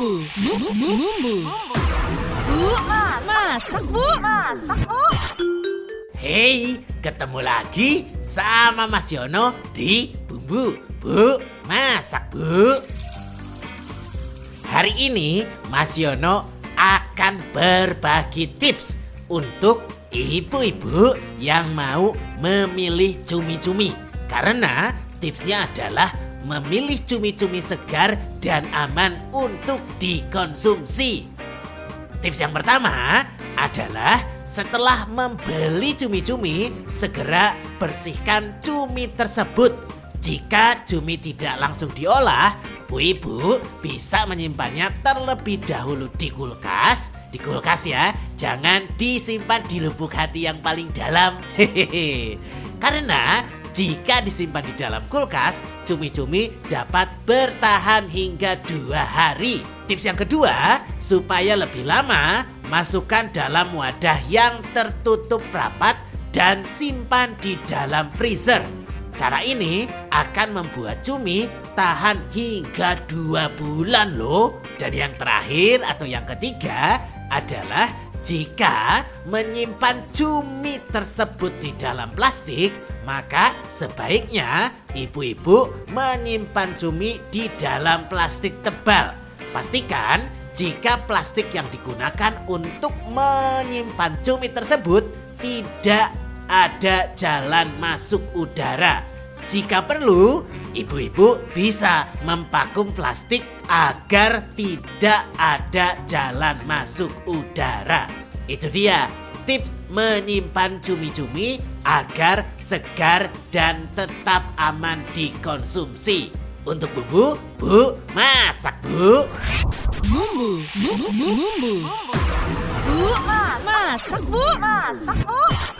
Bumbu, bumbu, bumbu. Bu, masak bu. Masak bu. Hei, ketemu lagi sama Mas Yono di Bumbu Bu Masak Bu. Hari ini Mas Yono akan berbagi tips untuk ibu-ibu yang mau memilih cumi-cumi. Karena tipsnya adalah memilih cumi-cumi segar dan aman untuk dikonsumsi. Tips yang pertama adalah setelah membeli cumi-cumi, segera bersihkan cumi tersebut. Jika cumi tidak langsung diolah, Bu Ibu bisa menyimpannya terlebih dahulu di kulkas. Di kulkas ya, jangan disimpan di lubuk hati yang paling dalam. Hehehe. Karena jika disimpan di dalam kulkas, cumi-cumi dapat bertahan hingga dua hari. Tips yang kedua, supaya lebih lama, masukkan dalam wadah yang tertutup rapat dan simpan di dalam freezer. Cara ini akan membuat cumi tahan hingga dua bulan loh. Dan yang terakhir atau yang ketiga adalah jika menyimpan cumi tersebut di dalam plastik, maka sebaiknya ibu-ibu menyimpan cumi di dalam plastik tebal. Pastikan jika plastik yang digunakan untuk menyimpan cumi tersebut tidak ada jalan masuk udara. Jika perlu, ibu-ibu bisa mempakum plastik agar tidak ada jalan masuk udara. Itu dia tips menyimpan cumi-cumi agar segar dan tetap aman dikonsumsi. Untuk bumbu, bu, masak bu. Bumbu, bumbu, bumbu. Bu, masak bu. Masak bu.